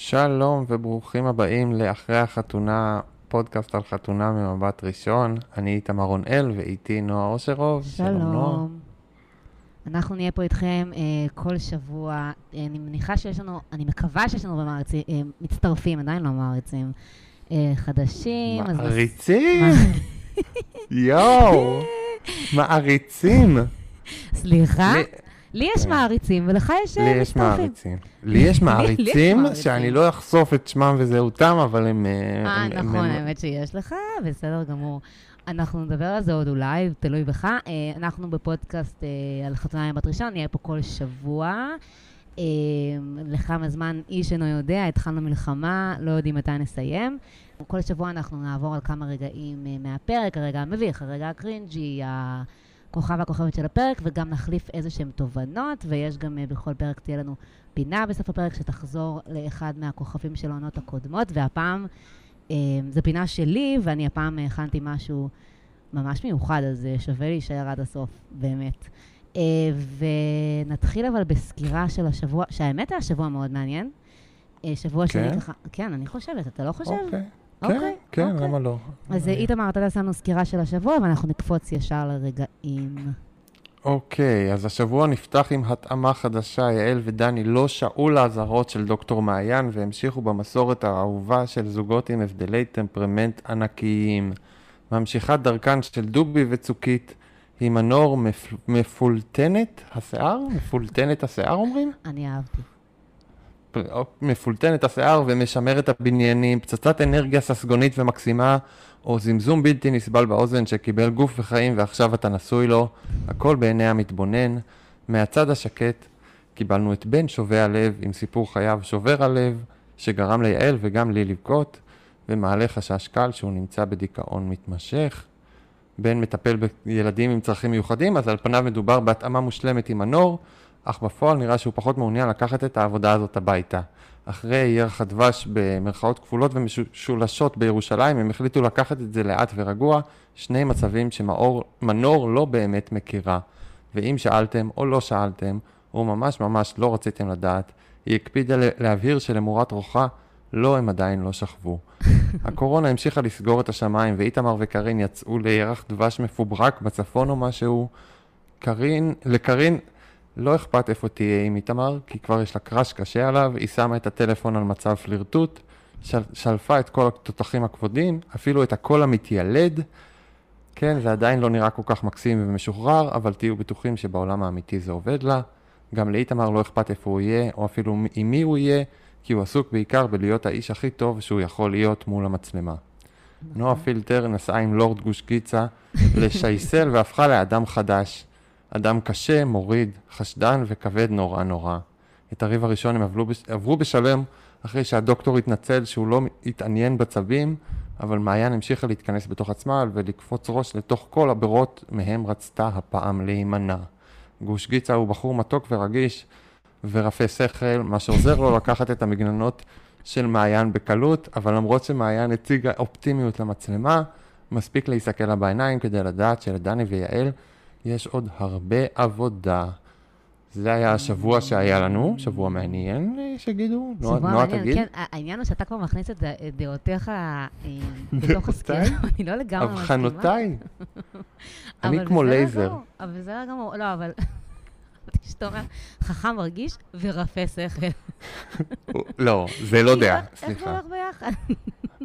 שלום וברוכים הבאים לאחרי החתונה, פודקאסט על חתונה ממבט ראשון. אני איתמר רונאל ואיתי נועה אושרוב. שלום. אנחנו נהיה פה איתכם אה, כל שבוע. אה, אני מניחה שיש לנו, אני מקווה שיש לנו במעריצים, אה, מצטרפים, עדיין לא מעריצים, אה, חדשים. מעריצים? יואו, מעריצים. סליחה? לי- יש. מעריצים ולך יש אה, לי יש מצטרפים. מעריצים. לי יש מעריצים. שאני לא אחשוף את שמם וזהותם, אבל הם... אה, אה, נכון, האמת שיש לך, בסדר גמור. אנחנו נדבר על זה עוד אולי, תלוי בך. אה, אנחנו בפודקאסט אה, על חתונה עם בת ראשון, נהיה פה כל שבוע. לכמה זמן איש אינו יודע, התחלנו מלחמה, לא יודעים מתי נסיים. כל שבוע אנחנו נעבור על כמה רגעים מהפרק, הרגע המביך, הרגע הקרינג'י, הכוכב והכוכבת של הפרק, וגם נחליף איזה שהן תובנות, ויש גם אה, בכל פרק תהיה לנו פינה בסוף הפרק שתחזור לאחד מהכוכבים של העונות הקודמות, והפעם אה, זו פינה שלי, ואני הפעם הכנתי משהו ממש מיוחד, אז שווה להישאר עד הסוף, באמת. אה, ונתחיל אבל בסקירה של השבוע, שהאמת היה שבוע מאוד מעניין. שבוע כן? שני ככה, כן, אני חושבת, אתה לא חושב? אוקיי. אוקיי, כן, כן, אוקיי. למה לא? אז אה, איתמר, אתה תעשה לנו סקירה של השבוע, ואנחנו נקפוץ ישר לרגעים. אוקיי, אז השבוע נפתח עם התאמה חדשה, יעל ודני לא שעו לאזהרות של דוקטור מעיין והמשיכו במסורת האהובה של זוגות עם הבדלי טמפרמנט ענקיים. ממשיכת דרכן של דובי וצוקית מנור מפ... מפולטנת השיער? מפולטנת השיער אומרים? אני אהבתי. מפולטנת השיער ומשמרת הבניינים, פצצת אנרגיה ססגונית ומקסימה, או זמזום בלתי נסבל באוזן שקיבל גוף וחיים ועכשיו אתה נשוי לו, הכל בעיני המתבונן. מהצד השקט קיבלנו את בן שובה הלב עם סיפור חייו שובר הלב, שגרם ליעל וגם לי לבכות, ומעלה חשש קל שהוא נמצא בדיכאון מתמשך. בן מטפל בילדים עם צרכים מיוחדים, אז על פניו מדובר בהתאמה מושלמת עם הנור, אך בפועל נראה שהוא פחות מעוניין לקחת את העבודה הזאת הביתה. אחרי ירח הדבש במרכאות כפולות ומשולשות בירושלים, הם החליטו לקחת את זה לאט ורגוע, שני מצבים שמנור לא באמת מכירה. ואם שאלתם או לא שאלתם, או ממש ממש לא רציתם לדעת, היא הקפידה להבהיר שלמורת רוחה, לא, הם עדיין לא שכבו. הקורונה המשיכה לסגור את השמיים, ואיתמר וקארין יצאו לירח דבש מפוברק בצפון או משהו. קארין, לקארין לא אכפת איפה תהיה עם איתמר, כי כבר יש לה crush קשה עליו, היא שמה את הטלפון על מצב פלירטוט, של, שלפה את כל התותחים הכבדים, אפילו את הקול המתיילד. כן, זה עדיין לא נראה כל כך מקסים ומשוחרר, אבל תהיו בטוחים שבעולם האמיתי זה עובד לה. גם לאיתמר לא אכפת איפה הוא יהיה, או אפילו עם מי הוא יהיה, כי הוא עסוק בעיקר בלהיות האיש הכי טוב שהוא יכול להיות מול המצלמה. נועה פילטר נסעה עם לורד גוש גיצה לשייסל והפכה לאדם חדש. אדם קשה, מוריד, חשדן וכבד נורא נורא. את הריב הראשון הם עברו, בש- עברו בשלם אחרי שהדוקטור התנצל שהוא לא התעניין בצבים, אבל מעיין המשיכה להתכנס בתוך עצמה ולקפוץ ראש לתוך כל הברות מהם רצתה הפעם להימנע. גוש גיצה הוא בחור מתוק ורגיש ורפה שכל, מה שעוזר לו לקחת את המגננות של מעיין בקלות, אבל למרות שמעיין הציגה אופטימיות למצלמה, מספיק להסתכל לה בעיניים כדי לדעת שלדני ויעל יש עוד הרבה עבודה. זה היה השבוע שהיה לנו, שבוע מעניין, שגידו? נועה מעניין, תגיד? כן, העניין הוא שאתה כבר מכניס את דעותיך אה, בתוך הסקירה, אני לא לגמרי מסכימה. אבחנותיי. אני כמו לייזר. אבל בסדר גמור, לא, אבל... חכם מרגיש ורפה שכל. לא, זה לא דעה, איך זה סליחה. הולך ביחד?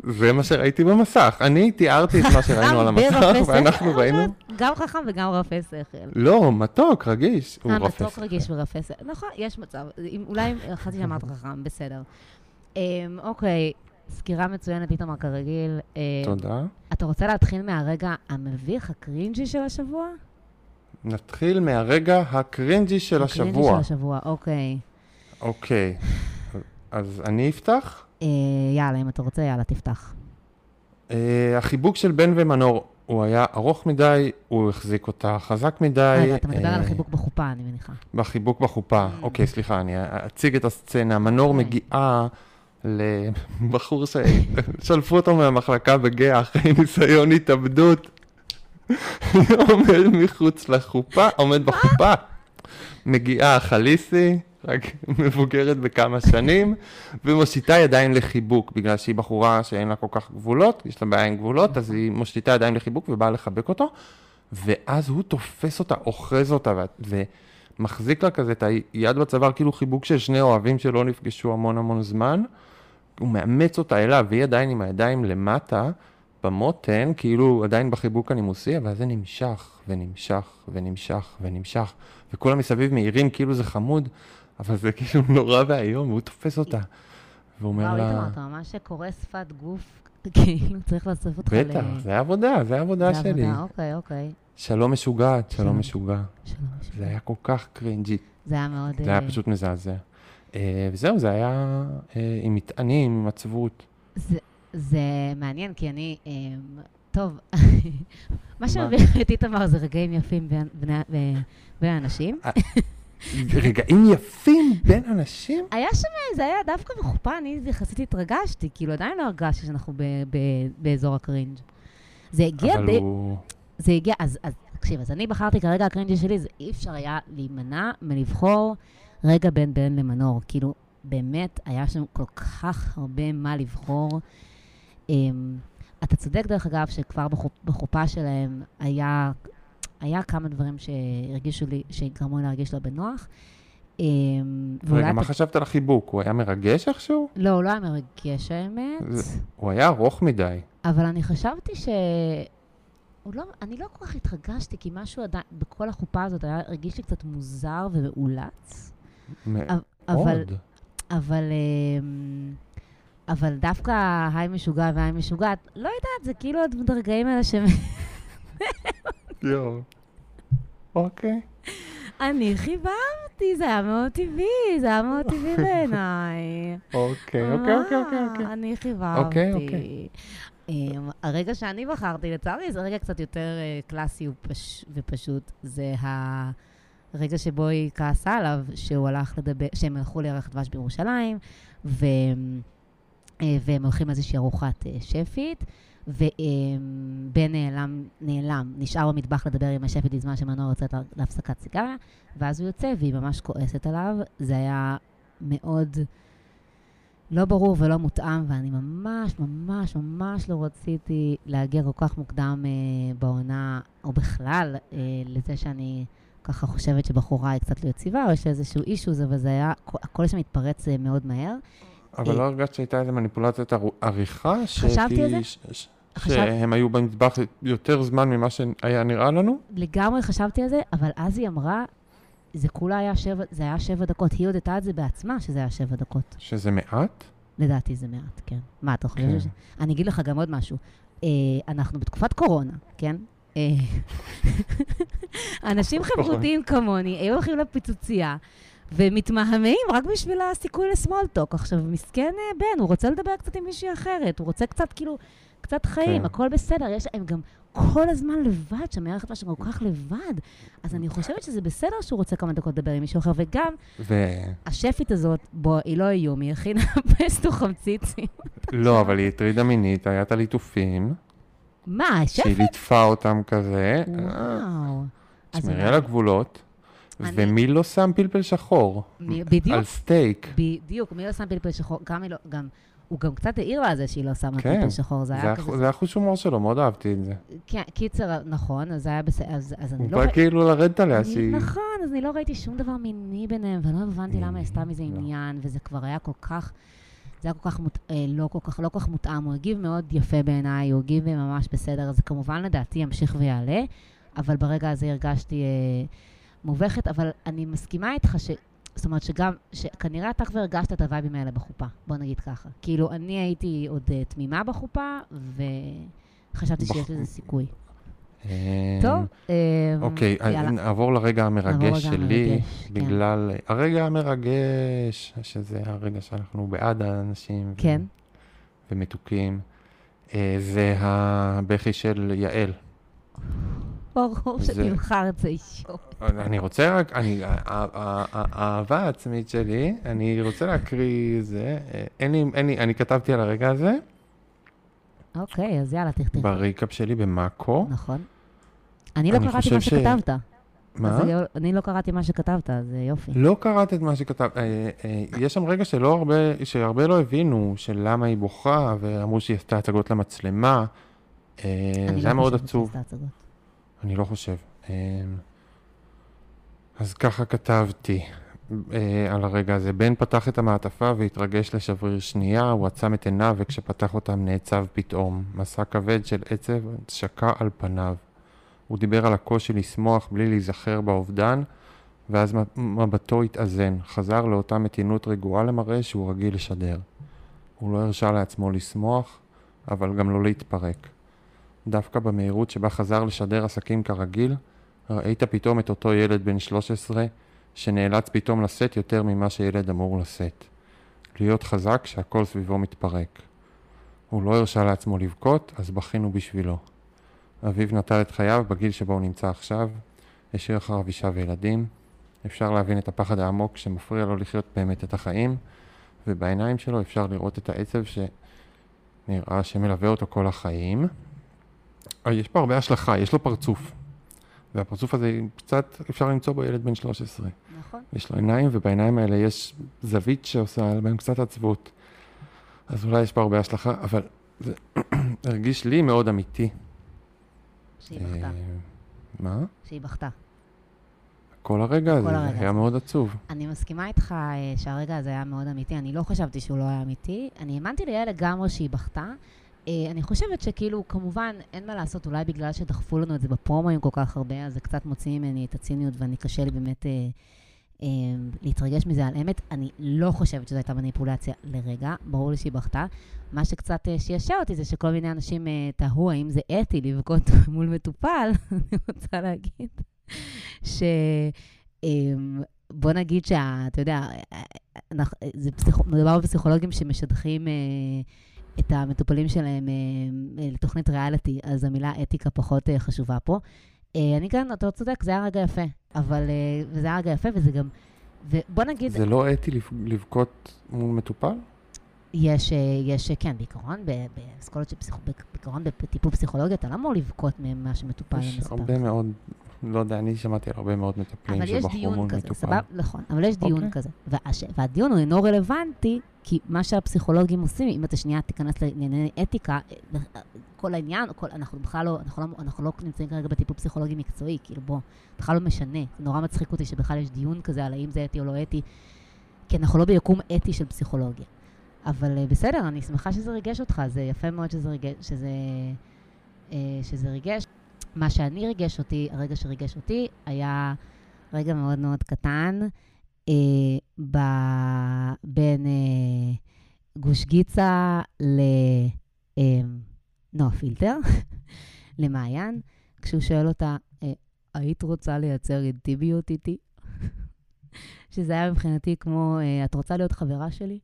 זה מה שראיתי במסך. אני תיארתי את מה שראינו על המסך, ואנחנו שכל, ראינו... גם חכם וגם רפה שכל. לא, מתוק, רגיש. הוא אה, רפה מתוק רגיש ורפה שכל. נכון, יש מצב. אולי חשבתי שאמרת חכם, בסדר. אמ, אוקיי, סקירה מצוינת, איתמר כרגיל. אה, תודה. אתה רוצה להתחיל מהרגע המביך, הקרינג'י של השבוע? נתחיל מהרגע הקרינג'י של הקרינג'י השבוע. של השבוע, אוקיי. אוקיי. אז אני אפתח. אה, יאללה, אם אתה רוצה, יאללה, תפתח. אה, החיבוק של בן ומנור, הוא היה ארוך מדי, הוא החזיק אותה חזק מדי. רגע, אתה מדבר על אה, החיבוק בחופה, אני מניחה. בחיבוק בחופה. Mm. אוקיי, סליחה, אני אציג את הסצנה. מנור אוקיי. מגיעה לבחור ששלפו אותו מהמחלקה בגאה אחרי ניסיון התאבדות. עומד מחוץ לחופה, עומד בחופה. מגיעה חליסי, רק מבוגרת בכמה שנים, ומושיטה ידיים לחיבוק, בגלל שהיא בחורה שאין לה כל כך גבולות, יש לה בעיה עם גבולות, אז היא מושיטה ידיים לחיבוק ובאה לחבק אותו, ואז הוא תופס אותה, אוחז אותה. ומחזיק לה כזה את היד בצוואר, כאילו חיבוק של שני אוהבים שלא נפגשו המון המון זמן. הוא מאמץ אותה אליו, והיא עדיין עם הידיים למטה, במותן, כאילו עדיין בחיבוק הנימוסי, אבל זה נמשך, ונמשך, ונמשך, ונמשך, וכולם מסביב מעירים כאילו זה חמוד, אבל זה כאילו נורא ואיום, והוא תופס אותה. והוא אומר וואו, לה... איתמר, אתה ממש קורא שפת גוף, כאילו צריך לאסוף אותך ל... בטח, זה עבודה, זה העבודה זה שלי. עבודה, אוקיי, אוקיי. שלום משוגעת, שלום. משוגע. שלום, שלום. זה היה כל כך קרינג'י, זה היה מאוד... זה היה אה, פשוט מזעזע. אה, וזהו, זה היה אה, עם מטענים, עם עצבות. זה, זה מעניין, כי אני... אה, טוב, מה שמביך את איתמר זה רגעים יפים בין, בין, בין, בין אנשים. רגעים יפים בין אנשים? היה שם, זה היה דווקא בחופה, אני יחסית התרגשתי, כאילו עדיין לא הרגשתי שאנחנו ב, ב, באזור הקרינג'. זה הגיע די... זה הגיע, אז, אז תקשיב, אז אני בחרתי כרגע הקרינג'י שלי, זה אי אפשר היה להימנע מלבחור רגע בין בן למנור. כאילו, באמת, היה שם כל כך הרבה מה לבחור. Um, אתה צודק, דרך אגב, שכבר בחופ, בחופה שלהם היה, היה כמה דברים שהרגישו לי, שגרמו לי להרגיש לא בנוח. ואולי רגע, מה חשבת על החיבוק? הוא היה מרגש איכשהו? לא, הוא לא היה מרגש האמת, הוא היה ארוך מדי. אבל אני חשבתי ש... לא, אני לא כל כך התרגשתי, כי משהו עדיין, בכל החופה הזאת היה, הרגיש לי קצת מוזר ומאולץ. מאוד. אבל, אבל, אמ, אבל דווקא היי משוגע והי משוגעת, לא יודעת, זה כאילו הדרגעים האלה ש... יואו. אוקיי. אני חיברתי, זה היה מאוד טבעי, זה היה מאוד טבעי בעיניי. אוקיי, אוקיי, אוקיי, אוקיי, אוקיי. אה, אני חיברתי. אוקיי, אוקיי. אמ, הרגע שאני בחרתי, לצערי, זה רגע קצת יותר אה, קלאסי ופש- ופשוט. זה הרגע שבו היא כעסה עליו, שהוא הלך לדבר, שהם הלכו לירח דבש בירושלים, ו... אה, והם הולכים לאיזושהי ארוחת אה, שפית, ובן נעלם, נעלם, נשאר במטבח לדבר עם השפית בזמן שמנור יוצאת לה- להפסקת סיגריה, ואז הוא יוצא והיא ממש כועסת עליו. זה היה מאוד לא ברור ולא מותאם, ואני ממש, ממש, ממש לא רציתי להגיע כל כך מוקדם אה, בעונה, או בכלל, אה, לזה שאני ככה חושבת שבחורה היא קצת לא יציבה, או יש איזשהו אישוז, אבל זה היה, הכל שם התפרץ אה, מאוד מהר. אבל לא הרגשת שהייתה איזה מניפולציית ער- עריכה? חשבתי על זה. ש- ש- חשב- שהם היו במטבח יותר זמן ממה שהיה נראה לנו? לגמרי חשבתי על זה, אבל אז היא אמרה, זה כולה היה שבע, זה היה שבע דקות. היא הודתה את זה בעצמה, שזה היה שבע דקות. שזה מעט? לדעתי זה מעט, כן. מה, אתה חושב כן. ש... אני אגיד לך גם עוד משהו. אה, אנחנו בתקופת קורונה, כן? אה, אנשים חברותיים כמוני היו הולכים לפיצוצייה ומתמהמהים רק בשביל הסיכוי לסמולטוק. עכשיו, מסכן אה, בן, הוא רוצה לדבר קצת עם מישהי אחרת, הוא רוצה קצת, כאילו, קצת חיים, כן. הכל בסדר. יש, הם גם כל הזמן לבד, שם מערכת מה שהם כל כך לבד. אז אני חושבת שזה בסדר שהוא רוצה כמה דקות לדבר עם מישהו אחר, וגם השפית הזאת, בוא, היא לא איום, היא הכינה פסטו חמציצים. לא, אבל היא הטרידה מינית, היה את הליטופים, מה, השפית? שהיא ליטפה אותם כזה. וואו. תשמרי על הגבולות. אני- ומי לא שם פלפל שחור? מי- בדיוק, על סטייק. בדיוק, מי לא שם פלפל שחור? גם היא לא, גם, הוא גם קצת העיר לה על זה שהיא לא שמה כן, פלפל שחור, זה זה היה כזה... זה היה חוש הומור שלו, מאוד אהבתי את זה. כן, קיצר, נכון, אז זה היה בסדר, אז אז אני הוא לא... בא ראי- כאילו לרדת עליה, אני- שהיא... נכון, אז אני לא ראיתי שום דבר מיני ביניהם, ולא הבנתי למה היא עשתה מזה לא. עניין, וזה כבר היה כל כך... זה היה כל כך, מות, אה, לא כל כך, לא כל כך מותאם, הוא הגיב מאוד יפה בעיניי, הוא הגיב ממש בסדר, אז זה כמובן לדעתי ימשיך ויעלה, אבל ברגע הזה הרגשתי אה, מובכת, אבל אני מסכימה איתך ש... זאת אומרת שגם, שכנראה אתה כבר הרגשת את הווייבים האלה בחופה, בוא נגיד ככה. כאילו, אני הייתי עוד אה, תמימה בחופה, וחשבתי שיש בח- לזה סיכוי. אה, טוב, אה, אוקיי. נעבור לרגע המרגש שלי, כן. בגלל הרגע המרגש, שזה הרגע שאנחנו בעד האנשים. כן. ומתוקים. זה הבכי של יעל. ברור שתבחר את זה אישו. אני רוצה רק, אני, האהבה העצמית שלי, אני רוצה להקריא זה, אה, אין לי, אין לי, אני כתבתי על הרגע הזה, אוקיי, אז יאללה, תכתב. בריקאפ שלי במאקו. נכון. אני לא אני קראתי מה שכתבת. מה? אז אני לא קראתי מה שכתבת, אז אה, יופי. לא קראת את מה שכתב, אה, אה, יש שם רגע שלא הרבה, שהרבה לא הבינו של למה היא בוכה, ואמרו שהיא עשתה הצגות למצלמה. אה, אני זה היה לא מאוד חושבת עצוב. אני לא חושב. אה, אז ככה כתבתי אה, על הרגע הזה. בן פתח את המעטפה והתרגש לשבריר שנייה, הוא עצם את עיניו וכשפתח אותם נעצב פתאום. מסע כבד של עצב שקע על פניו. הוא דיבר על הקושי לשמוח בלי להיזכר באובדן, ואז מבטו התאזן, חזר לאותה מתינות רגועה למראה שהוא רגיל לשדר. הוא לא הרשה לעצמו לשמוח, אבל גם לא להתפרק. דווקא במהירות שבה חזר לשדר עסקים כרגיל, ראית פתאום את אותו ילד בן 13 שנאלץ פתאום לשאת יותר ממה שילד אמור לשאת. להיות חזק כשהכל סביבו מתפרק. הוא לא הרשה לעצמו לבכות, אז בכינו בשבילו. אביו נטל את חייו בגיל שבו הוא נמצא עכשיו, השאיר אחריו אישה וילדים. אפשר להבין את הפחד העמוק שמפריע לו לחיות באמת את החיים, ובעיניים שלו אפשר לראות את העצב שנראה שמלווה אותו כל החיים. אה, יש פה הרבה השלכה, יש לו פרצוף. והפרצוף הזה, קצת אפשר למצוא בו ילד בן 13. נכון. יש לו עיניים, ובעיניים האלה יש זווית שעושה בהם קצת עצבות. אז אולי יש פה הרבה השלכה, אבל זה הרגיש לי מאוד אמיתי. שהיא בכתה. אה, מה? שהיא בכתה. כל הרגע הזה, הרגע היה הזה. מאוד עצוב. אני מסכימה איתך אה, שהרגע הזה היה מאוד אמיתי. אני לא חשבתי שהוא לא היה אמיתי. אני האמנתי ליעל לגמרי שהיא בכתה. אה, אני חושבת שכאילו, כמובן, אין מה לעשות, אולי בגלל שדחפו לנו את זה בפרומואים כל כך הרבה, אז זה קצת מוציא ממני את הציניות, ואני קשה לי באמת אה, אה, להתרגש מזה על אמת. אני לא חושבת שזו הייתה מניפולציה לרגע, ברור לי שהיא בכתה. מה שקצת אה, שישע אותי זה שכל מיני אנשים אה, תהו האם זה אתי לבכות מול מטופל. אני רוצה להגיד ש... אמ, בוא נגיד שאתה יודע, אנחנו, זה פסיכ... מדובר בפסיכולוגים שמשדכים אה, את המטופלים שלהם אה, אה, לתוכנית ריאליטי, אז המילה אתיקה פחות אה, חשובה פה. אני כאן, אתה צודק, זה היה רגע יפה, אבל, וזה היה רגע יפה, וזה גם, ובוא נגיד, זה לא אתי לב- לבכות מול מטופל? יש, יש, כן, בעיקרון, באסכולות של פסיכ... בעיקרון בטיפול פסיכולוגיה, אתה לא אמור לבכות ממה שמטופל יש מספר. הרבה מאוד, לא יודע, אני שמעתי על הרבה מאוד מטפלים אבל יש שבחרו דיון מול כזה, מטופל. סבבה? נכון, אבל יש דיון אוקיי. כזה. והדיון הוא אינו רלוונטי, כי מה שהפסיכולוגים עושים, אם אתה שנייה תיכנס לענייני אתיקה, אה, כל העניין, כל, אנחנו בכלל לא, אנחנו לא, אנחנו לא נמצאים כרגע בטיפול פסיכולוגי מקצועי, כאילו בוא, בכלל לא משנה. נורא מצחיק אותי שבכלל יש דיון כזה על האם זה אתי או לא אתי, כי אנחנו לא ביקום אתי של פסיכולוגיה. אבל אה, בסדר, אני שמחה שזה ריגש אותך, זה יפה מאוד שזה ריגש, שזה, אה, שזה ריגש. מה שאני ריגש אותי, הרגע שריגש אותי, היה רגע מאוד מאוד קטן, אה, ב... בין אה, גוש גיצה לנועה פילטר, למעיין, כשהוא שואל אותה, אה, היית רוצה לייצר אינטימיות איתי? שזה היה מבחינתי כמו, אה, את רוצה להיות חברה שלי?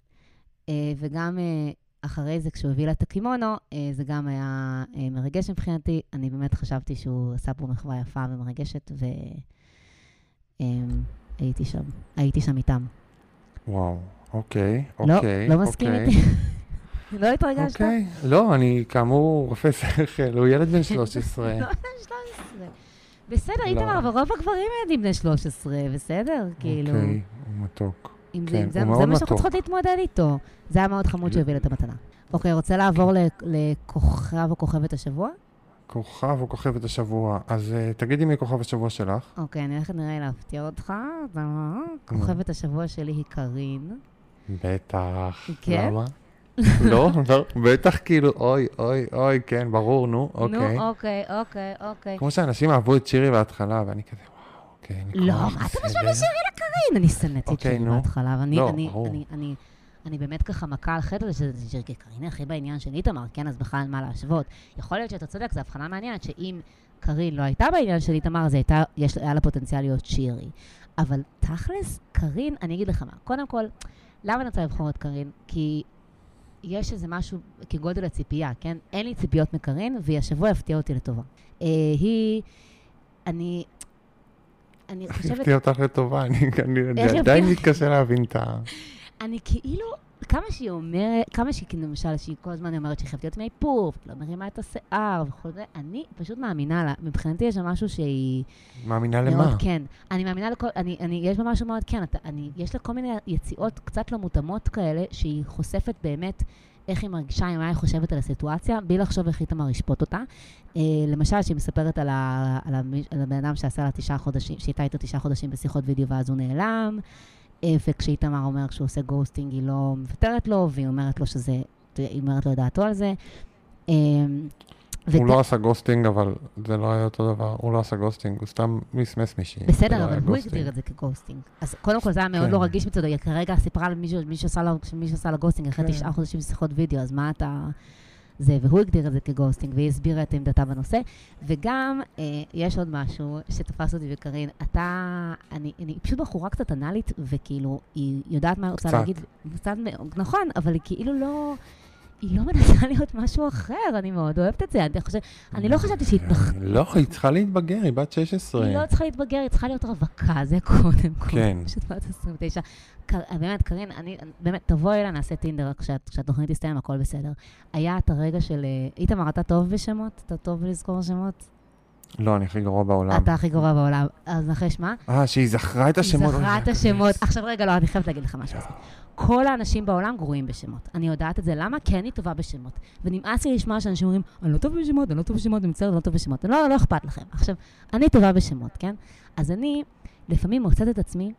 אה, וגם אה, אחרי זה, כשהוא הביא לה את הקימונו, אה, זה גם היה אה, מרגש מבחינתי. אני באמת חשבתי שהוא עשה פה מחווה יפה ומרגשת, והייתי שם, הייתי שם איתם. וואו, אוקיי, לא, אוקיי. לא מסכים אוקיי. איתי? לא התרגשת? אוקיי, לא, אני כאמור רופא שכל, הוא ילד בן 13. לא, 13. בסדר, לא. איתמר, אבל רוב הגברים ילדים בני 13, בסדר? כאילו, אוקיי, הוא מתוק. זה- כן, זה זה מאוד מה שאנחנו. צריכות להתמודד איתו. זה היה מאוד חמוד שהביא לה את המתנה. אוקיי, רוצה לעבור ל- לכוכב או כוכבת השבוע? כוכב או כוכבת השבוע. אז אה, תגידי מי כוכב השבוע שלך. אוקיי, אני הולכת נראה להפתיע אותך. אתה- כוכבת השבוע שלי היא קארין. בטח. כן? למה? לא, לא, בטח כאילו, אוי, אוי, אוי, כן, ברור, נו, אוקיי. נו, אוקיי, אוקיי, אוקיי. כמו שאנשים אהבו את שירי בהתחלה, ואני כזה, וואו, אוקיי, אני לא, מה אתה בסדר." משווה שירי לקארין? אני שנאתי את אוקיי, שירי. בהתחלה, ואני לא, אני- ברור. אני- אני- באמת ככה מכה על חטא הזה, שזה שירי קארין הכי בעניין של איתמר, כן, אז בכלל מה להשוות. יכול להיות שאתה צודק, זו הבחנה מעניינת, שאם קארין לא הייתה בעניין של איתמר, אז הייתה, יש- היה לה פוטנציאל להיות שירי. אבל תכלס, קארין, אני אגיד לך מה, קודם כל, למה אני רוצה לבחור את קארין? כי יש איזה משהו כגודל הציפייה, כן? אין לי ציפיות מקארין, והיא השבוע הפתיעה אותי לטובה. אה, היא, אני, אני חושבת... הפתיע אותך לטובה, אני עדיין? מתקשה להבין את ה... אני כאילו, כמה שהיא אומרת, כמה שהיא, כאילו, למשל, שהיא כל הזמן אומרת שהיא חייבת להיות מאיפור, ולא מרימה את השיער וכל זה, אני פשוט מאמינה לה. מבחינתי יש שם משהו שהיא... מאמינה מאוד למה? כן. אני מאמינה לכל, אני, אני, יש בה משהו מאוד כן. אתה, אני, יש לה כל מיני יציאות קצת לא מותאמות כאלה, שהיא חושפת באמת איך היא מרגישה, מה היא חושבת על הסיטואציה, בלי לחשוב איך איתמר ישפוט אותה. אה, למשל, שהיא מספרת על, ה, על, המ- על הבן אדם שעשה לה תשעה חודשים, שהייתה איתו תשעה חודשים בשיחות וידאו ואז הוא נעלם, וכשאיתמר אומר כשהוא עושה ghosting, היא לא מוותרת לו, והיא אומרת לו שזה, היא אומרת לו את דעתו על זה. אה, הוא לא עשה ghosting, אבל זה לא היה אותו דבר. הוא לא עשה ghosting, הוא סתם מסמס מישהי. לא בסדר, היה אבל הוא. הגדיר את זה כ ghosting. אז קודם כל זה היה מאוד כן. לא רגיש מצדו, היא כרגע סיפרה על מישהו מישהו שעשה לה- מישהו שעשה לה ghosting אחרי כן. תשעה חודשים שיחות וידאו, אז מה אתה... זה, והוא הגדיר את זה כ ghosting, והיא הסבירה את עמדתה בנושא. וגם, אה, יש עוד משהו שתפס אותי וקארין, אתה, אני, אני פשוט בחורה קצת אנאלית, וכאילו, היא יודעת מה היא רוצה. להגיד. קצת. נכון, אבל היא כאילו לא... היא לא מנסה להיות משהו אחר, אני מאוד אוהבת את זה. אני, חושב, אני לא חשבתי שהיא התנח... לא, היא צריכה להתבגר, היא בת 16. היא לא צריכה להתבגר, היא צריכה להיות רווקה, זה קודם כל. כן. פשוט בת 29. קר- באמת, קארין, אני, באמת, תבואי אליי, נעשה טינדר כשאת- כשהתוכנית תסתיים, הכל בסדר. היה את הרגע של... אה, איתמר, אתה טוב בשמות? אתה טוב בלזכור שמות? לא, אני הכי גרוע בעולם. אתה הכי גרוע בעולם. אז נחש מה? אה, שהיא זכרה את השמות. היא זכרה את השמות. עכשיו רגע, לא, אני חייבת להגיד לך משהו. כל האנשים בעולם גרועים בשמות. אני יודעת את זה. למה? כי אני טובה בשמות. ונמאס לי לשמוע שאנשים אומרים, אני לא טוב בשמות, אני לא טוב בשמות, אני מצטערת, אני לא טוב בשמות. לא, לא אכפת לכם. עכשיו, אני טובה בשמות, כן? אז אני לפעמים מוצאת את עצמי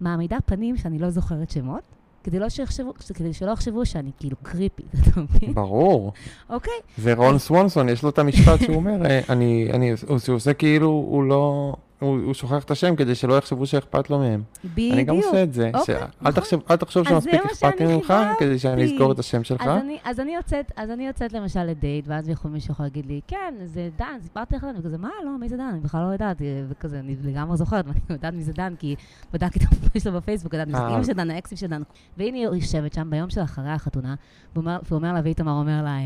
מעמידה פנים שאני לא זוכרת שמות, כדי, לא שיחשבו, כדי שלא יחשבו שאני כאילו קריפית, אתה מבין? ברור. אוקיי? זה רון סוונסון, יש לו את המשפט שהוא אומר, אה, אני, אני, הוא עושה כאילו, הוא לא, הוא, הוא שוכח את השם כדי שלא יחשבו שאכפת לו מהם. בדיוק. אני גם עושה את זה. אוקיי, ש- נכון. אל תחשב- אל תחשוב שמספיק אכפת לי ממך. כדי שאני אזכור את השם שלך. אז אני, אז אני יוצאת, אז אני יוצאת למשל לדייט, ואז יכול מישהו יכול להגיד לי, כן, זה דן, סיפרתי לך דן, וכזה, מה, לא, מי זה דן? אני בכלל לא יודעת, וכזה, אני לגמרי זוכרת, ואני יודעת מי זה דן, כי בדקתי את הפרופיל שלו בפייסבוק, יודעת מי זה אה. אימא של דן, האקסיב של דן. והנה היא יושבת שם ביום של אחרי החתונה, והוא אומר- והוא אומר לה, ואיתמר אומר לה, אה,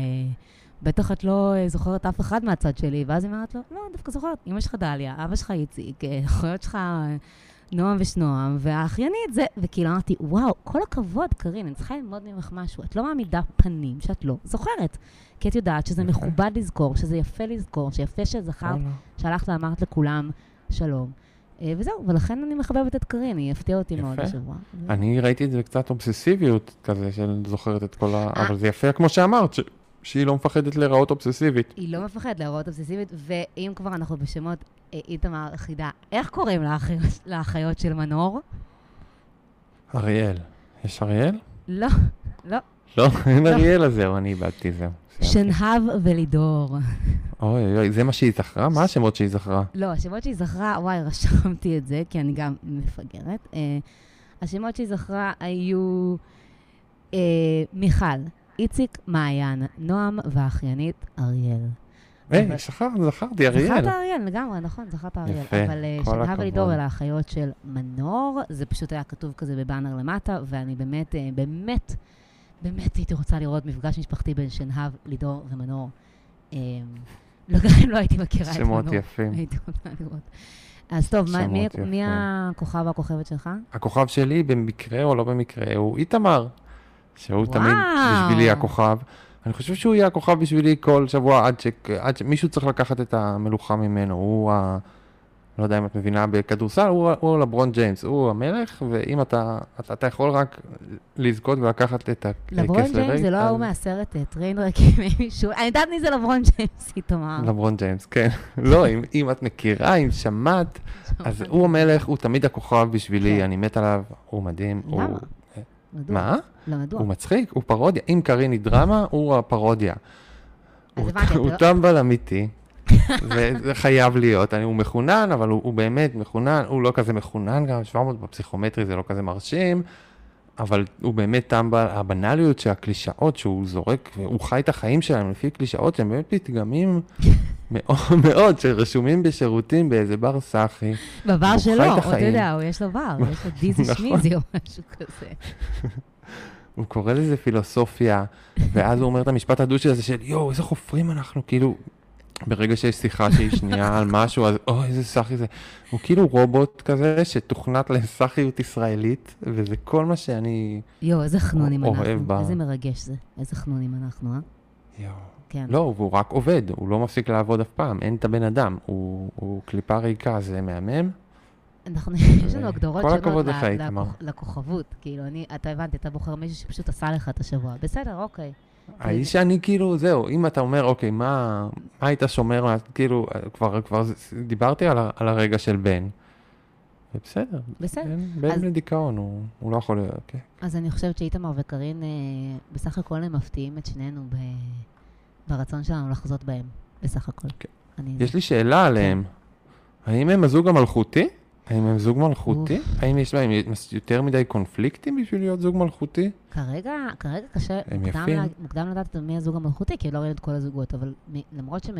בטח את לא אה, זוכרת אף אחד מהצד שלי, ואז היא אומרת לו, לא, דווקא זוכרת, אמא שלך דליה, אבא שלך איציק, אה, אחיות שלך... אה, נועם ושנועם, והאחיינית זה, וכאילו אמרתי, וואו, כל הכבוד, קארין, אני צריכה ללמוד ממך משהו. את לא מעמידה פנים שאת לא זוכרת. כי את יודעת שזה. מכובד לזכור, שזה יפה לזכור, שיפה שזכרת. שהלכת ואמרת לכולם שלום. וזהו, ולכן אני מחבבת את קארין, היא הפתיעה אותי מאוד יפה. השבוע. אני ראיתי את זה קצת אובססיביות כזה, של זוכרת את כל ה... אבל זה יפה, כמו שאמרת, ש- שהיא לא מפחדת להיראות אובססיבית. היא לא מפחדת להראות אובססיבית, ואם כבר אנחנו בשמות, אה, איתמר חידה, איך קוראים לאחיות, לאחיות של מנור? אריאל. יש אריאל? לא, לא, לא, אין אריאל, אז זהו, אני איבדתי, זהו. סיימתי. שנהב ולידור. אוי, אוי, זה מה שהיא זכרה? מה השמות שהיא זכרה? לא, השמות שהיא זכרה, וואי, רשמתי את זה, כי אני גם מפגרת. Uh, השמות שהיא זכרה היו uh, מיכל, איציק, מעיין, נועם והאחיינית אריאל. היי, זכרת, זכרתי, אריאל. זכרת אריאל, לגמרי, נכון, זכרת אריאל. יפה, אבל שנהב. ולידור אלה האחיות של מנור, זה פשוט היה כתוב כזה בבאנר למטה, ואני באמת, uh, באמת, באמת הייתי רוצה לראות מפגש משפחתי בין שנהב, לידור ומנור. Um, לא, לא הייתי מכירה את מנור. שמות יפים. הייתי רוצה לראות. אז טוב, מה- מי, מי. הכוכב והכוכבת שלך? הכוכב שלי, במקרה או לא במקרה, הוא איתמר. שהוא תמיד וואו. בשבילי הכוכב. אני חושב שהוא יהיה הכוכב בשבילי כל שבוע עד, ש... עד שמישהו צריך לקחת את המלוכה ממנו. הוא ה... לא יודע אם את מבינה בכדורסל, הוא, הוא לברון ג'יימס, הוא המלך, ואם אתה, אתה, אתה יכול רק לזכות ולקחת את הכס לברון ג'יימס זה לא ההוא מהסרט אה, Trainwreck עם מישהו, אני יודעת מי זה לברון ג'יימס, איתמר. לברון ג'יימס, כן. לא, אם, אם את מכירה, אם שמעת, אז הוא המלך, הוא תמיד הכוכב בשבילי, כן. אני מת עליו, הוא מדהים. למה? מדוע? מה? לא, מדוע? הוא מצחיק, הוא פרודיה. אם קארין היא דרמה, הוא הפרודיה. הוא- אתה לא- טמבל אמיתי, וזה חייב להיות. אני- הוא מחונן, אבל הוא הוא באמת מחונן, הוא לא כזה מחונן גם, 700 בפסיכומטרי זה לא כזה מרשים, אבל הוא באמת טמבל, הבנאליות שהקלישאות שהוא זורק, הוא חי את החיים שלהם לפי קלישאות שהם באמת פתגמים מאוד מאוד, שרשומים בשירותים באיזה בר סאחי. בבר שלו, אתה. יודע, יש לו בר, יש לו דיזי נכון. שמיזי או משהו כזה. הוא קורא לזה פילוסופיה, ואז הוא אומר את המשפט הדושי הזה של יואו, איזה חופרים אנחנו, כאילו, ברגע שיש שיחה שהיא שנייה על משהו, אז אוי, איזה סאחי זה. הוא כאילו רובוט כזה שתוכנת לסאחיות ישראלית, וזה כל מה שאני... יואו, איזה חנונים אנחנו. ב- איזה מרגש זה. איזה חנונים אנחנו, אה? יואו. כן. לא, והוא רק עובד, הוא לא מפסיק לעבוד אף פעם, אין את הבן אדם, הוא, הוא קליפה ריקה, זה מהמם. אנחנו, יש לנו הגדרות כל שונות לכוכבות. כאילו, אני, אתה הבנתי, אתה בוחר מישהו שפשוט עשה לך את השבוע. בסדר, אוקיי. האיש שאני כאילו, זהו, אם אתה אומר, אוקיי, מה, מה היית שומר, מה- כאילו, כבר, כבר דיברתי על, על הרגע של בן. ובסדר, בסדר. בן, בן אז- בדיכאון, הוא, הוא לא יכול להיות, אוקיי. אז אני חושבת שאיתמר וקארין, אה, בסך הכל הם מפתיעים את שנינו ב, ברצון שלנו לחזות בהם. בסך הכל. כן. אני, יש לי שאלה עליהם. האם הם הזוג המלכותי? האם הם זוג מלכותי? האם יש בהם יותר מדי קונפליקטים בשביל להיות זוג מלכותי? כרגע, כרגע קשה, מוקדם. לה, מוקדם לדעת מי הזוג המלכותי, כי לא ראינו את כל הזוגות, אבל מ, למרות שמ...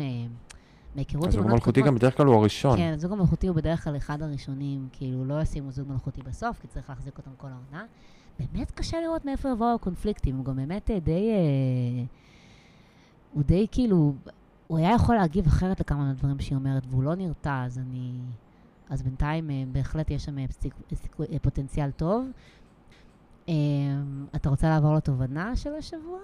מהיכרות הזוג המלכותי גם בדרך כלל הוא הראשון. כן, הזוג המלכותי הוא בדרך כלל אחד הראשונים, כאילו לא ישימו זוג מלכותי בסוף, כי צריך להחזיק אותם כל העונה. באמת קשה לראות מאיפה יבואו הקונפליקטים, הוא גם באמת אה, די... אה, הוא די כאילו... הוא היה יכול להגיב אחרת לכמה מהדברים שהיא אומרת, והוא לא נרתע, אז אני... אז בינתיים אה, בהחלט יש שם אה, אה, פוטנציאל טוב. אתה רוצה לעבור לתובנה של השבוע?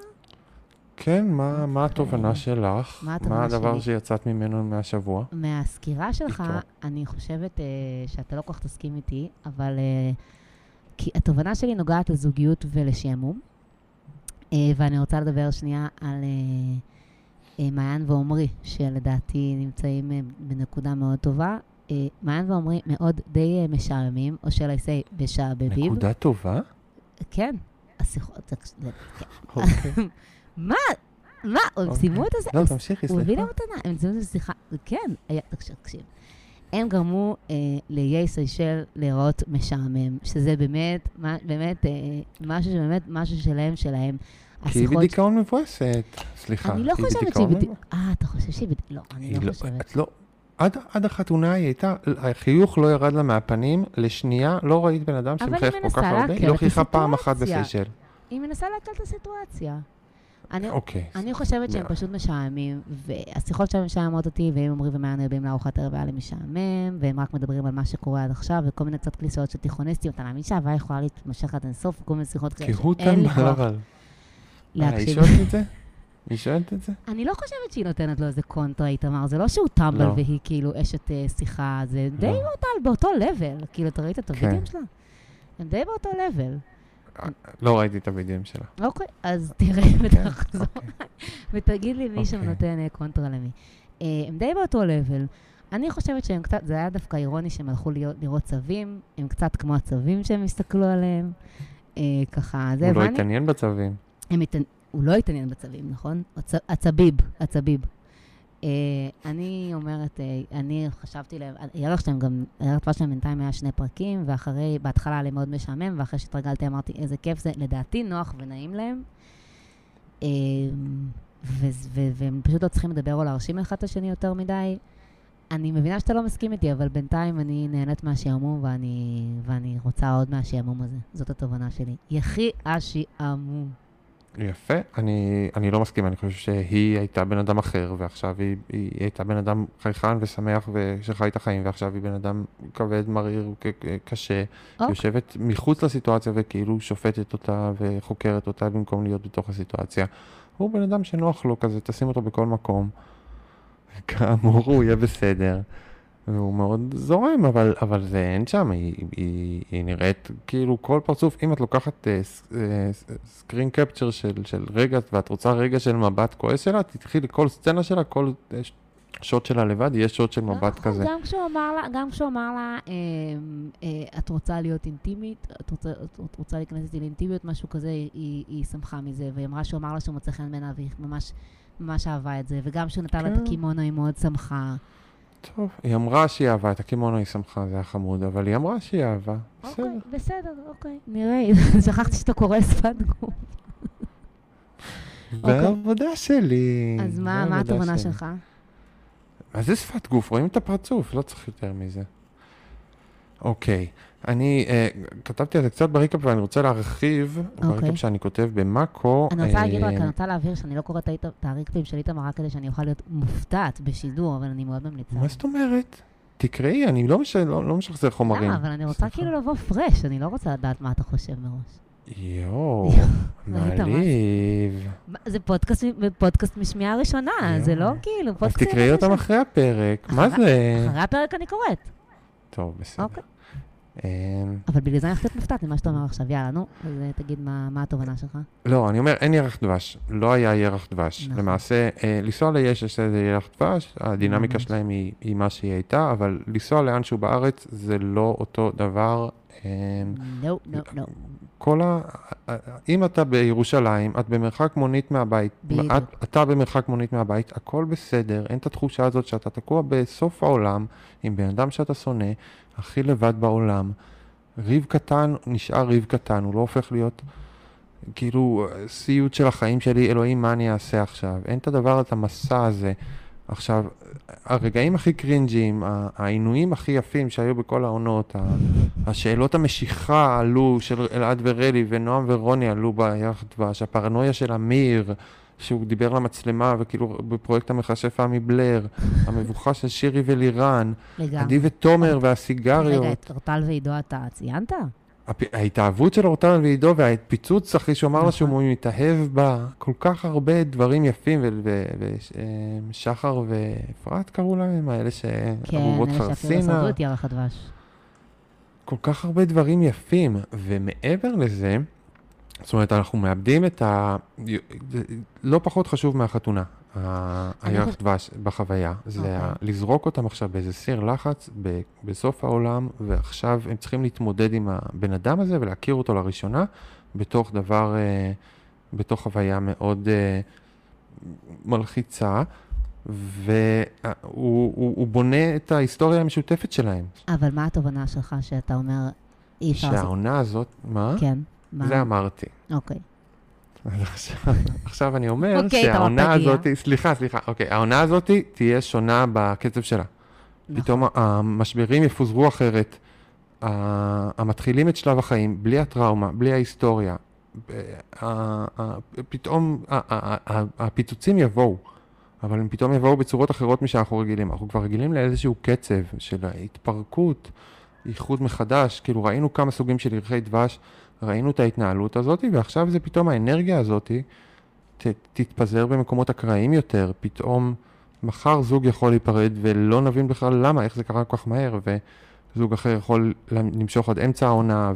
כן, מה, מה התובנה שלך? מה התובנה מה הדבר שלי? שיצאת ממנו מהשבוע? מהסקירה שלך. אני חושבת uh, שאתה לא כל כך תסכים איתי, אבל uh, כי התובנה שלי נוגעת לזוגיות ולשעמום, uh, ואני רוצה לדבר שנייה על uh, uh, מעיין ועומרי, שלדעתי נמצאים uh, בנקודה מאוד טובה. Uh, מעיין ועומרי מאוד די uh, משעממים, או של אייסי משעבבים. נקודה טובה? כן. השיחות, אוקיי. מה? מה? הם אוקיי. סיימו את הזה? לא, תמשיכי, הוא הביא סליחה. להם מתנה, הם סיימו את השיחה, כן, תקשיב. הם גרמו אה, לאיי סיישל להיראות משעמם, שזה באמת, באמת, אה, משהו שבאמת, משהו שלהם, שלהם. כי היא בדיכאון מבואסת. סליחה, אני לא חושבת שהיא בדיכאון. מבואסת. אה, אתה חושב שהיא בדיוק... לא, אני לא לא- חושבת. את לא... עד, עד החתונה היא הייתה, החיוך לא ירד לה מהפנים, לשנייה לא ראית בן אדם שמחייך כל כך הרבה, היא לא חייכה פעם אחת. בסיישל. היא מנסה להקל את הסיטואציה. אני, אוקיי. אני חושבת שהם לא. פשוט משעממים, והשיחות שלהם משעממות אותי, והם אומרים ומעיין יודעים לארוחת ערב היה לי משעמם, והם רק מדברים על מה שקורה עד עכשיו, וכל מיני קצת קליסאות של תיכוניסטים, אתה מאמין שההוויה יכולה להתמשך עד אינסוף, וכל מיני שיחות כאלה שאין לי כוח אבל. אה, היא להקשיב. היא שואלת את זה? אני לא חושבת שהיא נותנת לו איזה קונטרה, איתמר, זה לא שהוא טמבל לא. והיא כאילו אשת אה, שיחה, זה די לא. באותה, באותו לבל, כאילו, אתה ראית את כן. הווידאים שלה? הם די באותו לבל. לא ראיתי את הווידאים שלה. אוקיי, אז תראה ותחזור, אוקיי. ותגיד לי מי שם אוקיי. נותן אה, קונטרה למי. אה, הם די באותו לבל. אני חושבת שהם קצת, זה היה דווקא אירוני שהם הלכו להיות, לראות צווים, הם קצת כמו הצווים שהם הסתכלו עליהם. אה, ככה, זה, הוא לא התעניין בצווים. הם. הוא לא התעניין בצווים, נכון? הצ... הצביב, הצביב. Uh, אני אומרת, uh, אני חשבתי להם, הערך שלהם גם, הערך טווח שלהם בינתיים היה שני פרקים, ואחרי, בהתחלה היה לי מאוד משעמם, ואחרי שהתרגלתי אמרתי, איזה כיף זה, לדעתי נוח ונעים להם. ו- והם פשוט לא צריכים לדבר או להרשים אחד את השני יותר מדי. אני מבינה שאתה לא מסכים איתי, אבל בינתיים אני נהנית מהשעמום, ואני, ואני רוצה עוד מהשעמום הזה. זאת התובנה שלי. יחי השעמום. יפה, אני, אני לא מסכים, אני חושב שהיא הייתה בן אדם אחר, ועכשיו היא, היא הייתה בן אדם חייכן ושמח ושחי את החיים, ועכשיו היא בן אדם כבד, מריר, קשה, אוקיי. יושבת מחוץ לסיטואציה וכאילו שופטת אותה וחוקרת אותה במקום להיות בתוך הסיטואציה. הוא בן אדם שנוח לו כזה, תשים אותו בכל מקום. כאמור, הוא יהיה בסדר. והוא מאוד זורם, אבל, אבל זה אין שם, היא, היא, היא נראית כאילו כל פרצוף, אם את לוקחת סקרין קפצ'ר של, של רגע, ואת רוצה רגע של מבט כועס שלה, תתחיל כל סצנה שלה, כל אה, ש- שוט שלה לבד, יהיה שוט של מבט נכון, כזה. גם כשהוא אמר לה, גם כשהוא אמר לה, אה, אה, את רוצה להיות אינטימית, את רוצה, את רוצה להיכנס איתי לאינטימיות, משהו כזה, היא, היא שמחה מזה, והיא אמרה שהוא אמר לה שהוא מוצא חן בעיניו, והיא ממש, ממש אהבה את זה, וגם כשהוא נתן לה את כן. הקימונו, היא מאוד שמחה. טוב, היא אמרה שהיא אהבה, את הקימונו היא שמחה, זה היה חמוד, אבל היא אמרה שהיא אהבה. בסדר. אוקיי, בסדר, אוקיי, נראה, שכחתי שאתה קורא שפת גוף. אוקיי. בעבודה שלי. אז מה, מה התובנה. שלך? מה זה שפת גוף? רואים את הפרצוף, לא צריך יותר מזה. אוקיי. אני אה, כתבתי על זה קצת ב recap ואני רוצה להרחיב, אוקיי. ב recap שאני כותב במאקו. אני רוצה להגיד רק, אה, אני רוצה להבהיר שאני לא קוראת את הריקפים של איתמר רק כדי שאני אוכל להיות מופתעת בשידור, אבל אני מאוד ממליצה. מה זאת אומרת? תקראי, אני לא מש- לא- לא משחזר חומרים. למה? אבל אני רוצה סליחה. כאילו לבוא פרש, אני לא רוצה לדעת מה אתה חושב מראש. יואו? מעליב. זה פודקאסט, פודקאסט משמיעה ראשונה. זה לא כאילו אז פודקאסט... תקראי אותם אחרי הפרק, מה זה? אחרי הפרק אני קוראת. טוב, בסדר. אוקיי. אמ, אבל בגלל זה אני הולכת להיות מופתעת ממה שאתה אומר עכשיו. יאללה, נו, אז אה, תגיד מה מה התובנה שלך. לא, אני אומר, אין ירח דבש. לא היה ירח דבש. נכון. למעשה, אה, לנסוע ליש יש איזה ירח דבש, הדינמיקה ממש. שלהם היא היא מה שהיא הייתה, אבל לנסוע לאנשהו בארץ זה לא אותו דבר. נו, נו, נו. כל ה... אם אתה בירושלים, את במרחק מונית מהבית, בדיוק. את, אתה במרחק מונית מהבית, הכל בסדר, אין את התחושה הזאת שאתה תקוע בסוף העולם עם בן אדם שאתה שונא, הכי לבד בעולם. ריב קטן נשאר ריב קטן, הוא לא הופך להיות כאילו סיוט של החיים שלי, אלוהים, מה אני אעשה עכשיו? אין את הדבר, את המסע הזה. עכשיו, הרגעים הכי קרינג'יים, העינויים הכי יפים שהיו בכל העונות, השאלות המשיכה עלו של אלעד ורלי ונועם ורוני עלו ביחד דבש, הפרנויה של אמיר, שהוא דיבר למצלמה וכאילו בפרויקט המכשף עמי בלר, המבוכה של שירי ולירן. עדי ותומר והסיגריות. רגע, את אורטל ועידו אתה ציינת? ההתאהבות של אורטל ועידו והפיצוץ אחרי שהוא אמר לה נכון. שהוא מתאהב בה, כל כך הרבה דברים יפים, ושחר ואפרת קראו להם, האלה כן, שארובות אלה שאפילו לא חרסינה, שרדו את ירח הדבש. כל כך הרבה דברים יפים, ומעבר לזה, זאת אומרת, אנחנו מאבדים את ה... לא פחות חשוב מהחתונה, הירח דבש בחוויה. זה אוקיי. לזרוק אותם עכשיו באיזה סיר לחץ בסוף העולם, ועכשיו הם צריכים להתמודד עם הבן אדם הזה ולהכיר אותו לראשונה בתוך דבר, אה, בתוך חוויה מאוד אה, מלחיצה. והוא הוא, הוא בונה את ההיסטוריה המשותפת שלהם. אבל מה התובנה שלך שאתה אומר, אי אפשר. שהעונה הזאת, מה? כן. מה? זה אמרתי. אוקיי. אז עכשיו, עכשיו אני אומר אוקיי, שהעונה. הזאת, סליחה, סליחה, אוקיי, העונה הזאת תהיה שונה בקצב שלה. נכון. פתאום המשברים יפוזרו אחרת. המתחילים את שלב החיים בלי הטראומה, בלי ההיסטוריה. פתאום הפיצוצים יבואו, אבל הם פתאום יבואו בצורות אחרות משאנחנו רגילים. אנחנו כבר רגילים לאיזשהו קצב של ההתפרקות, איחוד מחדש. כאילו ראינו כמה סוגים של ירחי דבש, ראינו את ההתנהלות הזאת, ועכשיו זה פתאום האנרגיה הזאת ת, תתפזר במקומות אקראיים יותר. פתאום מחר זוג יכול להיפרד ולא נבין בכלל למה, איך זה קרה כל כך מהר, וזוג אחר יכול למשוך עד אמצע העונה,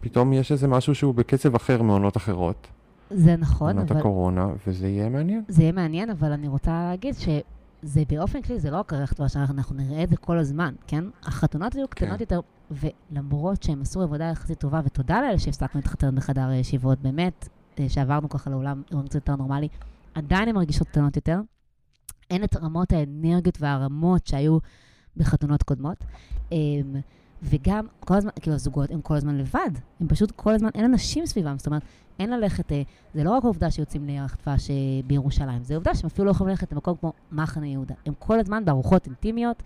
ופתאום יש איזה משהו שהוא בקצב אחר מעונות אחרות. זה נכון, עונת אבל... הקורונה, וזה יהיה מעניין. זה יהיה מעניין, אבל אני רוצה להגיד שזה באופן כללי, זה לא רק דבש, אנחנו נראה את זה כל הזמן, כן? החתונות היו קטנות כן. יותר, ולמרות שהם עשו עבודה יחסית טובה, ותודה לאלה שהפסקנו להתחתן בחדר ישיבות, באמת, אה, שעברנו ככה לעולם עולם קצת יותר נורמלי, עדיין הן מרגישות קטנות יותר. אין את רמות האנרגיות והרמות שהיו בחתונות קודמות. אמ, וגם, כל הזמן, כאילו הזוגות הם כל הזמן לבד, הם פשוט כל הזמן, אין אנשים סביבם, זאת אומרת, אין ללכת, אה, זה לא רק העובדה שיוצאים לירח דבש אה, בירושלים, זה עובדה שהם אפילו לא יכולים ללכת למקום כמו מחנה יהודה. הם כל הזמן בארוחות אינטימיות,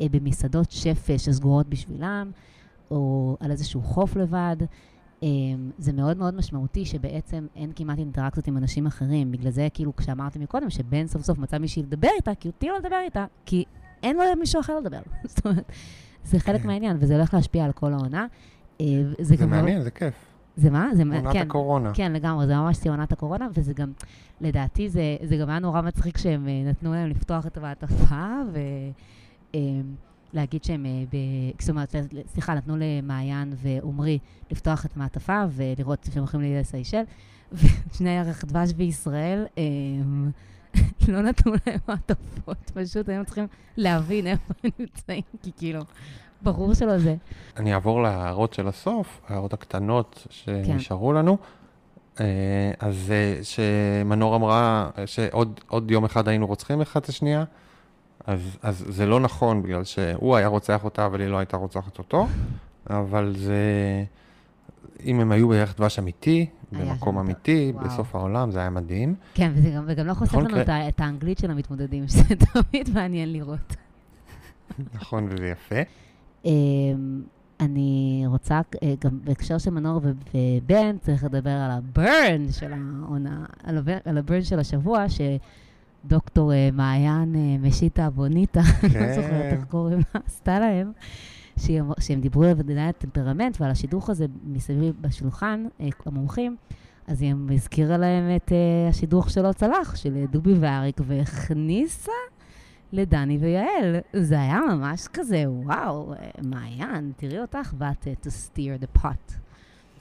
אה, במסעדות אה, שסגורות בשבילם, או על איזשהו חוף לבד. אה, זה מאוד מאוד משמעותי שבעצם אין כמעט אינטראקציות עם אנשים אחרים. בגלל זה, כאילו, כשאמרתי מקודם, שבן סוף סוף מצא מישהי לדבר איתה, כי אותי לא לדבר איתה, כי אין לו מישהו אחר לדבר. זאת אומרת, זה חלק כן. מהעניין, וזה הולך להשפיע על כל העונה. אה, זה גם מאוד- מעניין, זה כיף. זה מה? זה מה- עונת כן. הקורונה. כן, לגמרי, זה ממש עונת הקורונה, וזה גם, לדעתי, זה, זה גם היה נורא מצחיק שהם אה, נתנו להם לפתוח את המעטפה, ולהגיד שהם, אה. זאת אומרת, סליחה, נתנו למעיין ועומרי לפתוח את המעטפה ולראות שהם הולכים לסיישל, ושני ירח דבש בישראל, הם לא נתנו להם מעטפות, פשוט היינו צריכים להבין איפה הם נמצאים, כי כאילו, ברור שלא זה. אני אעבור להערות של הסוף, ההערות הקטנות כן. שנשארו לנו. אה, אז אה, שמנור אמרה שעוד עוד יום אחד היינו רוצחים אחד את השנייה, אז, אז זה לא נכון, בגלל שהוא היה רוצח אותה, אבל היא לא הייתה רוצחת אותו, אבל זה... אם הם היו בירך דבש אמיתי, במקום אמיתי, וואו. בסוף העולם, זה היה מדהים. כן, וזה גם, וגם לא חושף לנו מקרה- את, האנגלית של המתמודדים, שזה תמיד מעניין לראות. נכון, וזה יפה. אמ, אני רוצה, אה, גם בהקשר של מנור ובן, צריך לדבר על הברן של העונה, על הבר- על הברן של השבוע, שדוקטור אה, מעיין אה, משיטה בוניטה, אני לא זוכרת איך קוראים לה, עשתה להם, שהם, שהם דיברו על דיני הטמפרמנט ועל השידוך הזה מסביב בשולחן, אה, המומחים, אז היא הזכירה להם את uh, השידוך שלא צלח, של דובי ואריק, והכניסה לדני ויעל. זה היה ממש כזה, וואו, מעיין, תראי אותך, uh, to steer the pot.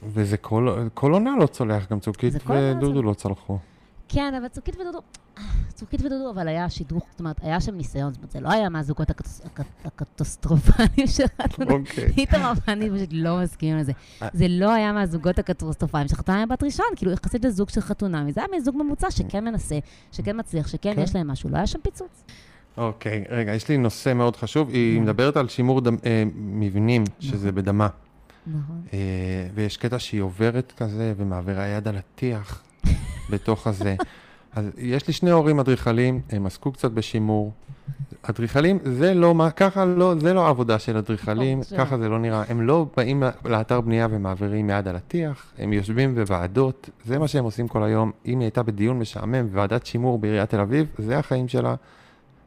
וזה כל, כל עונה לא צולח, גם צוקית עונה ודודו לא צלחו. כן, אבל צוקית ודודו, צוקית ודודו, אבל היה שידוך, זאת אומרת, היה שם ניסיון, זאת אומרת, זה לא היה מהזוגות הקטס- הקט- הקטסטרופליים של חתונה. אוקיי. איתמר ואני פשוט לא מסכימים לזה. אה. זה לא היה מהזוגות הקטסטרופליים של חתונה בת ראשון, כאילו יחסית לזוג של חתונה, זה היה מזוג ממוצע שכן מנסה, שכן מצליח, שכן כן. יש להם משהו, לא היה שם פיצוץ. אוקיי, רגע, יש לי נושא מאוד חשוב. היא כן. מדברת על שימור אה, מבנים, שזה נכון. בדמה. נכון. אה, ויש קטע שהיא עוברת כזה ומעבירה יד על הטיח בתוך הזה. אז יש לי שני הורים אדריכלים, הם עסקו קצת בשימור. אדריכלים, זה לא מה, ככה לא, זה לא העבודה של אדריכלים. ככה זה לא נראה. הם לא באים לאתר בנייה ומעבירים יד על הטיח, הם יושבים בוועדות, זה מה שהם עושים כל היום. אם היא הייתה בדיון משעמם בוועדת שימור בעיריית תל אביב, זה החיים שלה.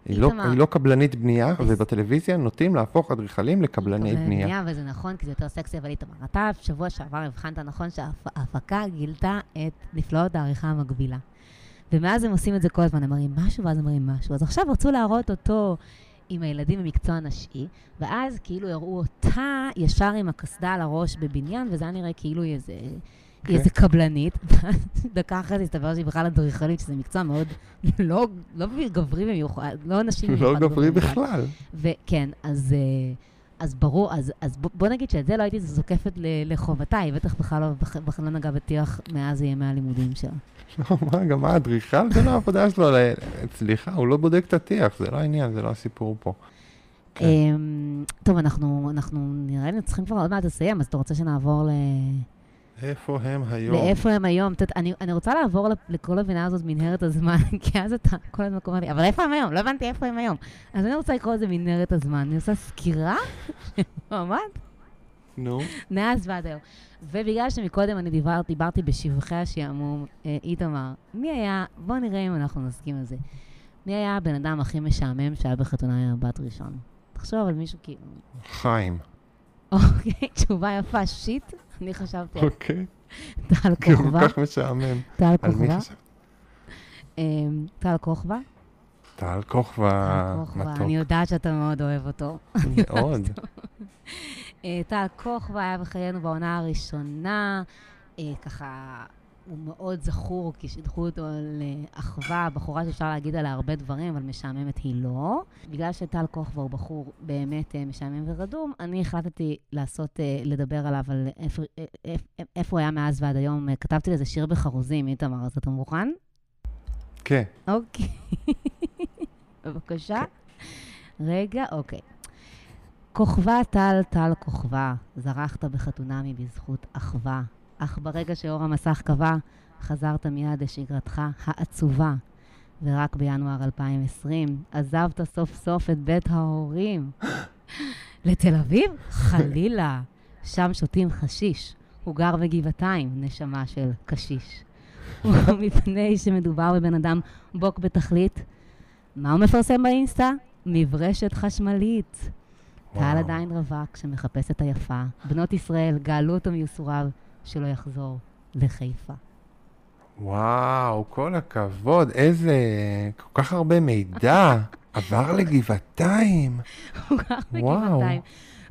היא לא. היא לא קבלנית בנייה, ובטלוויזיה נוטים להפוך אדריכלים לקבלני קבלני בנייה. וזה נכון, כי זה יותר סקסי, אבל איתמר, אתה שבוע שעבר הבחנת נכון שההפקה גילתה את נפלאות העריכה המקבילה. ומאז הם עושים את זה כל הזמן, הם מראים משהו ואז הם מראים משהו. אז עכשיו רצו להראות אותו עם הילדים במקצוע נשי, ואז כאילו הראו אותה ישר עם הקסדה על הראש בבניין, וזה היה נראה כאילו היא איזה... היא איזה קבלנית, ואז דקה זה הסתבר שהיא בכלל אדריכלית, שזה מקצוע מאוד לא, לא גברי במיוחד, לא נשים לא במיוחד. גברי במיוחד. בכלל. וכן, אז, אה, אז ברור, אז, אז בוא, בוא נגיד שאת זה לא הייתי זוקפת ל- לחובתה, היא בטח בכלל לא, בכ- בכלל לא נגעה בטיח מאז ימי הלימודים שלה. לא, מה, גם מה, אדריכל זה לא העבודה שלו, ל- סליחה, הוא לא בודק את הטיח, זה לא העניין, זה לא הסיפור פה. אמ, טוב, אנחנו, אנחנו נראה לי צריכים כבר עוד מעט לסיים, אז אתה רוצה שנעבור ל... איפה הם היום? לאיפה הם היום? תת, אני, אני רוצה לעבור לכל הבינה הזאת מנהרת הזמן, כי אז אתה כל הזמן אומר לי, אבל איפה הם היום? לא הבנתי איפה הם היום. אז אני רוצה לקרוא לזה מנהרת הזמן. אני עושה סקירה, ממש, נו. מאז ועד היום. ובגלל שמקודם אני דיבר, דיברתי בשבחי השעמום, אה, איתמר, מי היה, בוא נראה אם אנחנו נסכים על זה. מי היה הבן אדם הכי משעמם שהיה בחתונה עם הבת ראשון? תחשוב על מישהו כאילו... חיים. אוקיי, תשובה יפה, שיט. אני חשבתי אוקיי. טל כוכבא. כל כך משעמם. טל כוכבא. אמ, טל כוכבא. טל כוכבא, טל כוכבא, מתוק. אני יודעת שאתה מאוד אוהב אותו. מאוד. אה, טל כוכבא היה בחיינו בעונה הראשונה, אה, ככה, הוא מאוד זכור, כי שידכו אותו לאחווה, בחורה שאפשר להגיד עליה הרבה דברים, אבל משעממת היא לא. בגלל שטל כוכבא הוא בחור באמת אה, משעמם ורדום, אני החלטתי לעשות, אה, לדבר עליו, על איפה, אה, איפה הוא היה מאז ועד היום. כתבתי לזה שיר בחרוזים, איתמר, אז אתה מוכן? כן. אוקיי. בבקשה. רגע, אוקיי. כוכבא טל, טל כוכבא, זרחת בחתונמי בזכות אחווה. אך ברגע שאור המסך קבע, חזרת מיד לשגרתך העצובה. ורק בינואר 2020 עזבת סוף סוף את בית ההורים. לתל אביב? חלילה. שם שותים חשיש. הוא גר בגבעתיים, נשמה של קשיש. ומפני שמדובר בבן אדם בוק בתכלית, מה הוא מפרסם באינסטה? מברשת חשמלית. וואו. עדיין רווק שמחפש את היפה. בנות ישראל גאלו אותו מייסוריו, שלא יחזור לחיפה. וואו, כל הכבוד, איזה... כל כך הרבה מידע. עבר לגבעתיים. הוא גר. בגבעתיים.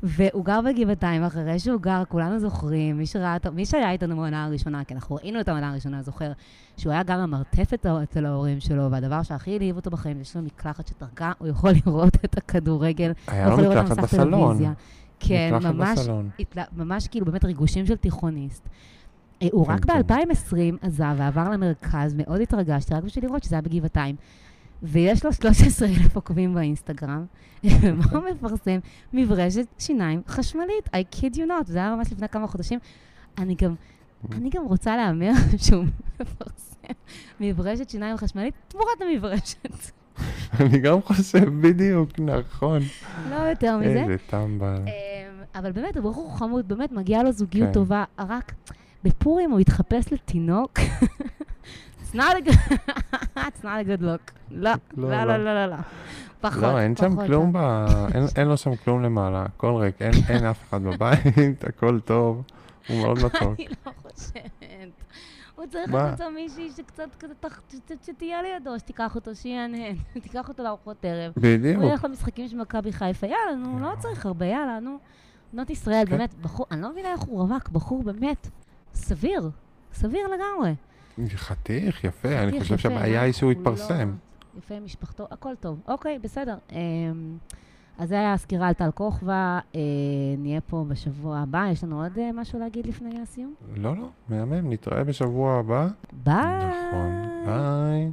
והוא גר בגבעתיים, אחרי שהוא גר, כולנו זוכרים, מי שראה אותו, מי שהיה איתנו בעונה הראשונה, כי אנחנו ראינו את העונה הראשונה, זוכר, שהוא היה גם המרתפת אצל ההורים שלו, והדבר שהכי העליב אותו בחיים, יש לו מקלחת שדרכה, הוא יכול לראות את הכדורגל, היה לו מקלחת בסלון. כן, ממש. התלה, ממש כאילו באמת ריגושים של תיכוניסט. אה, הוא כן, רק כן. ב-2020 עזב ועבר למרכז, מאוד התרגשתי, רק בשביל לראות שזה היה בגבעתיים. ויש לו 13,000 עוקבים באינסטגרם, ומה הוא מפרסם? מברשת שיניים חשמלית, I kid you not, זה היה ממש לפני כמה חודשים. אני גם, אני גם רוצה להמר שהוא מפרסם מברשת שיניים חשמלית תמורת המברשת. אני גם חושב בדיוק, נכון. לא יותר מזה. איזה טמבל. אבל באמת, הוא בחור חמוד, באמת, מגיעה לו זוגיות כן. טובה. רק בפורים הוא התחפש לתינוק. It's not a good, it's not a good look. לא, לא, לא, לא. לא, לא, לא, לא. פחות, לא, אין שם. כלום ב... אין- אין לו שם כלום למעלה, הכל ריק, אין- אין אף אחד בבית, הכל טוב, הוא מאוד מתוק. אני לא חושבת. הוא צריך? למצוא מישהי שקצת כזה, שתהיה לידו, שתיקח אותו, שיהנהן, תיקח אותו לארוחות ערב. בדיוק. הוא ילך למשחקים של מכבי חיפה, יאללה, נו, לא צריך הרבה, יאללה, נו. בנות ישראל, כן. באמת, בחור, אני לא מבינה איך הוא רווק, בחור באמת סביר, סביר לגמרי. חתיך, יפה, אני חושב יפה, שהבעיה? היא שהוא הוא התפרסם. לא- יפה, משפחתו, הכל טוב. אוקיי, בסדר. אמ, אז זה היה הסקירה על טל כוכבא, אה, נהיה פה בשבוע הבא. יש לנו עוד אה, משהו להגיד לפני הסיום? לא, לא, מהמם, נתראה בשבוע הבא. ביי. נכון, ביי.